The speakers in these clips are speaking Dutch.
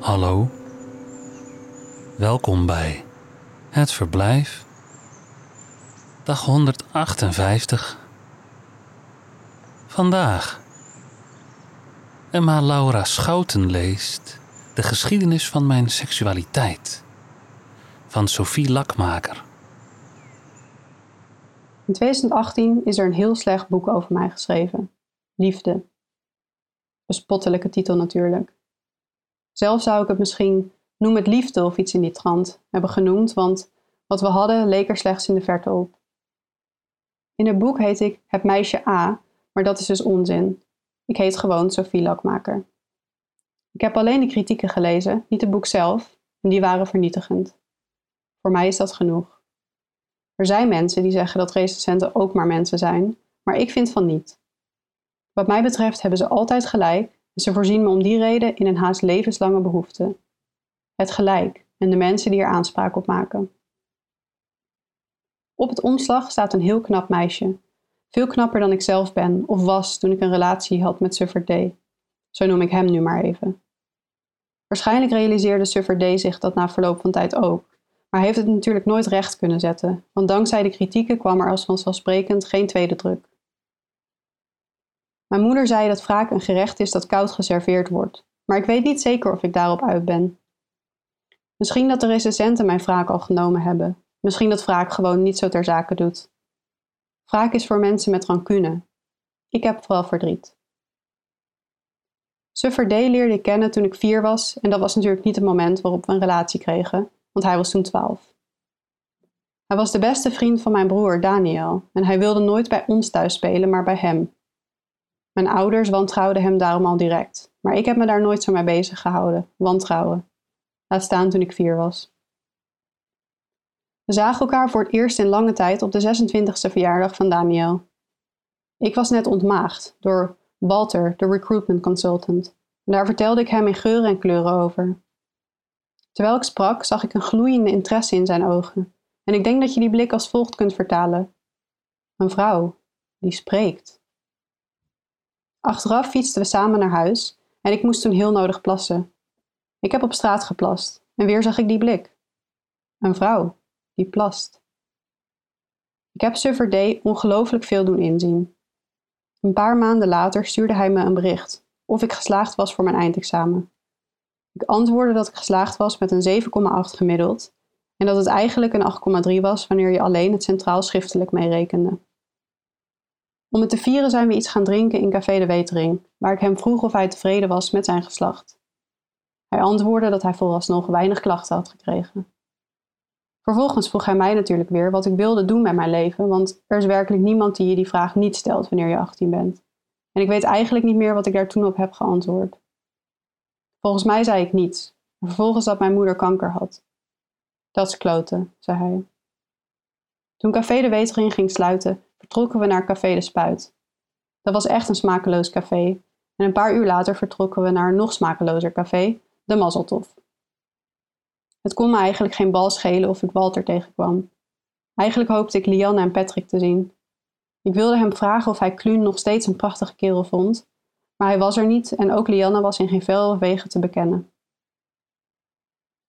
Hallo. Welkom bij Het Verblijf. Dag 158. Vandaag. Emma Laura Schouten leest De geschiedenis van mijn seksualiteit. Van Sophie Lakmaker. In 2018 is er een heel slecht boek over mij geschreven. Liefde. Bespottelijke titel natuurlijk. Zelf zou ik het misschien Noem het liefde of iets in die trant hebben genoemd, want wat we hadden leek er slechts in de verte op. In het boek heet ik Het meisje A, maar dat is dus onzin. Ik heet gewoon Sophie Lakmaker. Ik heb alleen de kritieken gelezen, niet het boek zelf, en die waren vernietigend. Voor mij is dat genoeg. Er zijn mensen die zeggen dat recensenten ook maar mensen zijn, maar ik vind van niet. Wat mij betreft hebben ze altijd gelijk en ze voorzien me om die reden in een haast levenslange behoefte. Het gelijk en de mensen die er aanspraak op maken. Op het omslag staat een heel knap meisje. Veel knapper dan ik zelf ben of was toen ik een relatie had met Suffer D. Zo noem ik hem nu maar even. Waarschijnlijk realiseerde Suffer D zich dat na verloop van tijd ook, maar heeft het natuurlijk nooit recht kunnen zetten, want dankzij de kritieken kwam er als vanzelfsprekend geen tweede druk. Mijn moeder zei dat wraak een gerecht is dat koud geserveerd wordt, maar ik weet niet zeker of ik daarop uit ben. Misschien dat de recensenten mijn wraak al genomen hebben. Misschien dat wraak gewoon niet zo ter zake doet. Wraak is voor mensen met rancune. Ik heb vooral verdriet. Suffer D leerde ik kennen toen ik vier was en dat was natuurlijk niet het moment waarop we een relatie kregen, want hij was toen twaalf. Hij was de beste vriend van mijn broer Daniel en hij wilde nooit bij ons thuis spelen, maar bij hem. Mijn ouders wantrouwden hem daarom al direct, maar ik heb me daar nooit zo mee bezig gehouden, wantrouwen. Laat staan toen ik vier was. We zagen elkaar voor het eerst in lange tijd op de 26e verjaardag van Daniel. Ik was net ontmaagd door Walter, de recruitment consultant, en daar vertelde ik hem in geuren en kleuren over. Terwijl ik sprak, zag ik een gloeiende interesse in zijn ogen, en ik denk dat je die blik als volgt kunt vertalen: Een vrouw die spreekt. Achteraf fietsten we samen naar huis en ik moest toen heel nodig plassen. Ik heb op straat geplast en weer zag ik die blik. Een vrouw die plast. Ik heb Suffer D ongelooflijk veel doen inzien. Een paar maanden later stuurde hij me een bericht of ik geslaagd was voor mijn eindexamen. Ik antwoordde dat ik geslaagd was met een 7,8 gemiddeld en dat het eigenlijk een 8,3 was wanneer je alleen het centraal schriftelijk meerekende. Om het te vieren zijn we iets gaan drinken in Café de Wetering, waar ik hem vroeg of hij tevreden was met zijn geslacht. Hij antwoordde dat hij vooralsnog weinig klachten had gekregen. Vervolgens vroeg hij mij natuurlijk weer wat ik wilde doen met mijn leven, want er is werkelijk niemand die je die vraag niet stelt wanneer je 18 bent. En ik weet eigenlijk niet meer wat ik daar toen op heb geantwoord. Volgens mij zei ik niets, en vervolgens dat mijn moeder kanker had. Dat is kloten, zei hij. Toen Café de Wetering ging sluiten, vertrokken we naar Café de Spuit. Dat was echt een smakeloos café, en een paar uur later vertrokken we naar een nog smakelozer café, de mazzeltof. Het kon me eigenlijk geen bal schelen of ik Walter tegenkwam. Eigenlijk hoopte ik Lianne en Patrick te zien. Ik wilde hem vragen of hij Kluun nog steeds een prachtige kerel vond, maar hij was er niet en ook Lianne was in geen vel wegen te bekennen.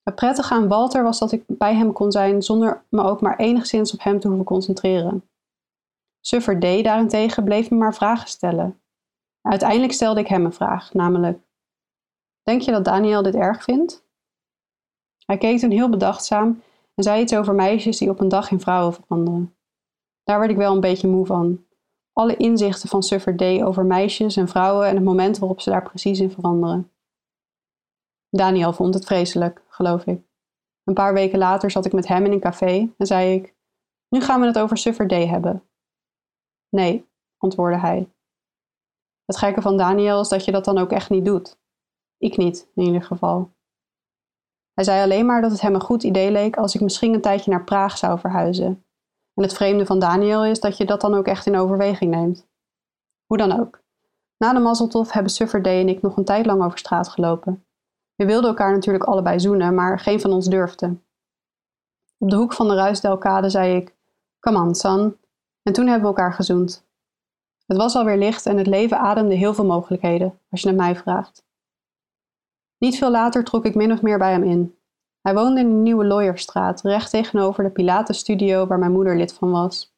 Het prettige aan Walter was dat ik bij hem kon zijn zonder me ook maar enigszins op hem te hoeven concentreren. Suffer D daarentegen bleef me maar vragen stellen. Uiteindelijk stelde ik hem een vraag, namelijk: Denk je dat Daniel dit erg vindt? Hij keek toen heel bedachtzaam en zei iets over meisjes die op een dag in vrouwen veranderen. Daar werd ik wel een beetje moe van. Alle inzichten van Suffer D over meisjes en vrouwen en het moment waarop ze daar precies in veranderen. Daniel vond het vreselijk, geloof ik. Een paar weken later zat ik met hem in een café en zei ik: Nu gaan we het over Suffer D hebben. Nee, antwoordde hij. Het gekke van Daniel is dat je dat dan ook echt niet doet. Ik niet, in ieder geval. Hij zei alleen maar dat het hem een goed idee leek als ik misschien een tijdje naar Praag zou verhuizen. En het vreemde van Daniel is dat je dat dan ook echt in overweging neemt. Hoe dan ook. Na de mazzeltof hebben Suffer en ik nog een tijd lang over straat gelopen. We wilden elkaar natuurlijk allebei zoenen, maar geen van ons durfde. Op de hoek van de Ruisdelkade zei ik, come on son. En toen hebben we elkaar gezoend. Het was alweer licht en het leven ademde heel veel mogelijkheden, als je het mij vraagt. Niet veel later trok ik min of meer bij hem in. Hij woonde in een nieuwe Lawyerstraat, recht tegenover de Pilates-studio waar mijn moeder lid van was.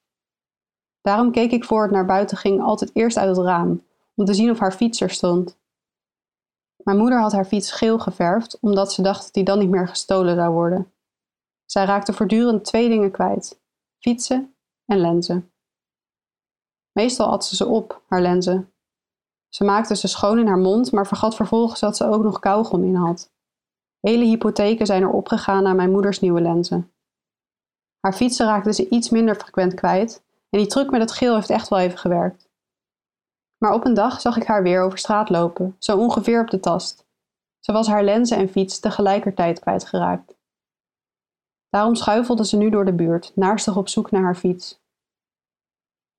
Daarom keek ik voor het naar buiten ging altijd eerst uit het raam, om te zien of haar fiets er stond. Mijn moeder had haar fiets geel geverfd, omdat ze dacht dat die dan niet meer gestolen zou worden. Zij raakte voortdurend twee dingen kwijt: fietsen en lenzen. Meestal at ze ze op, haar lenzen. Ze maakte ze schoon in haar mond, maar vergat vervolgens dat ze ook nog kauwgom in had. Hele hypotheken zijn er opgegaan naar mijn moeders nieuwe lenzen. Haar fietsen raakte ze iets minder frequent kwijt en die truc met het geel heeft echt wel even gewerkt. Maar op een dag zag ik haar weer over straat lopen, zo ongeveer op de tast. Ze was haar lenzen en fiets tegelijkertijd kwijtgeraakt. Daarom schuifelde ze nu door de buurt, naarstig op zoek naar haar fiets.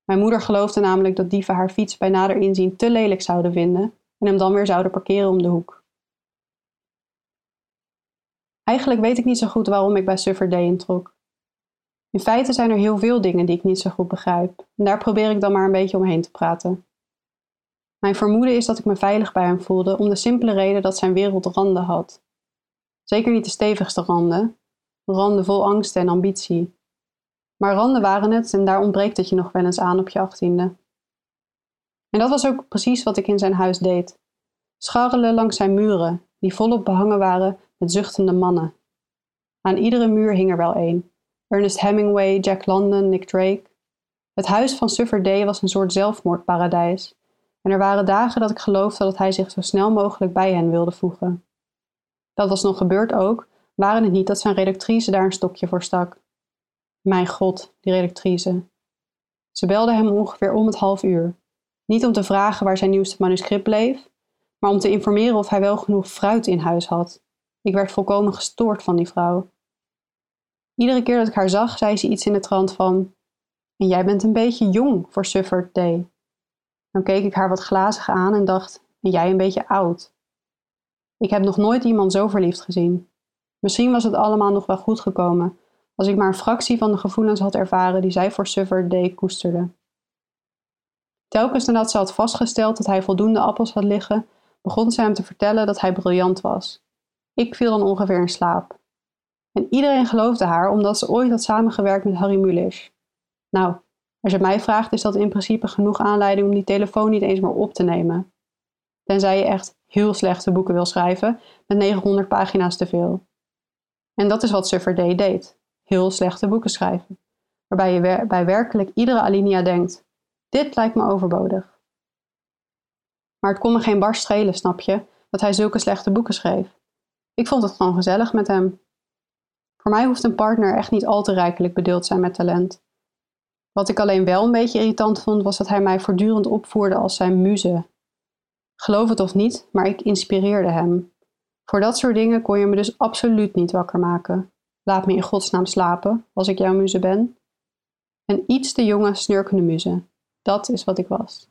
Mijn moeder geloofde namelijk dat dieven haar fiets bij nader inzien te lelijk zouden vinden en hem dan weer zouden parkeren om de hoek. Eigenlijk weet ik niet zo goed waarom ik bij Suffer Day introk. In feite zijn er heel veel dingen die ik niet zo goed begrijp, en daar probeer ik dan maar een beetje omheen te praten. Mijn vermoeden is dat ik me veilig bij hem voelde om de simpele reden dat zijn wereld randen had. Zeker niet de stevigste randen, randen vol angst en ambitie. Maar randen waren het en daar ontbreekt het je nog wel eens aan op je achttiende. En dat was ook precies wat ik in zijn huis deed. Scharrelen langs zijn muren, die volop behangen waren met zuchtende mannen. Aan iedere muur hing er wel één. Ernest Hemingway, Jack London, Nick Drake. Het huis van Suffer Day was een soort zelfmoordparadijs. En er waren dagen dat ik geloofde dat hij zich zo snel mogelijk bij hen wilde voegen. Dat was nog gebeurd ook, waren het niet dat zijn redactrice daar een stokje voor stak. Mijn god, die redactrice. Ze belde hem ongeveer om het half uur. Niet om te vragen waar zijn nieuwste manuscript bleef, maar om te informeren of hij wel genoeg fruit in huis had. Ik werd volkomen gestoord van die vrouw. Iedere keer dat ik haar zag, zei ze iets in de trant van: En jij bent een beetje jong voor Sufford Day. Dan keek ik haar wat glazig aan en dacht: En jij een beetje oud. Ik heb nog nooit iemand zo verliefd gezien. Misschien was het allemaal nog wel goed gekomen, als ik maar een fractie van de gevoelens had ervaren die zij voor Suffer Day koesterde. Telkens nadat ze had vastgesteld dat hij voldoende appels had liggen, begon ze hem te vertellen dat hij briljant was. Ik viel dan ongeveer in slaap. En iedereen geloofde haar omdat ze ooit had samengewerkt met Harry Mulisch. Nou, als je mij vraagt, is dat in principe genoeg aanleiding om die telefoon niet eens meer op te nemen. Tenzij je echt heel slechte boeken wil schrijven met 900 pagina's te veel. En dat is wat Suffer Day deed: heel slechte boeken schrijven. Waarbij je bij werkelijk iedere alinea denkt: dit lijkt me overbodig. Maar het kon me geen barst schelen, snap je, dat hij zulke slechte boeken schreef. Ik vond het gewoon gezellig met hem. Voor mij hoeft een partner echt niet al te rijkelijk bedeeld zijn met talent. Wat ik alleen wel een beetje irritant vond, was dat hij mij voortdurend opvoerde als zijn muze. Geloof het of niet, maar ik inspireerde hem. Voor dat soort dingen kon je me dus absoluut niet wakker maken. Laat me in godsnaam slapen, als ik jouw muze ben. Een iets te jonge, snurkende muze. Dat is wat ik was.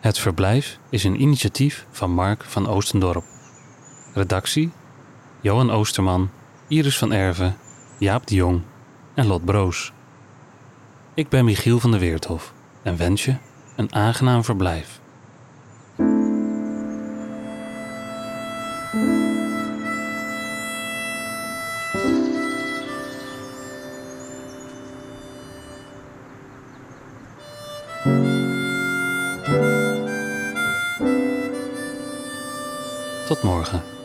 Het Verblijf is een initiatief van Mark van Oostendorp. Redactie: Johan Oosterman, Iris van Erven, Jaap de Jong en Lot Broos. Ik ben Michiel van der Weerthof en wens je een aangenaam verblijf. Tot morgen.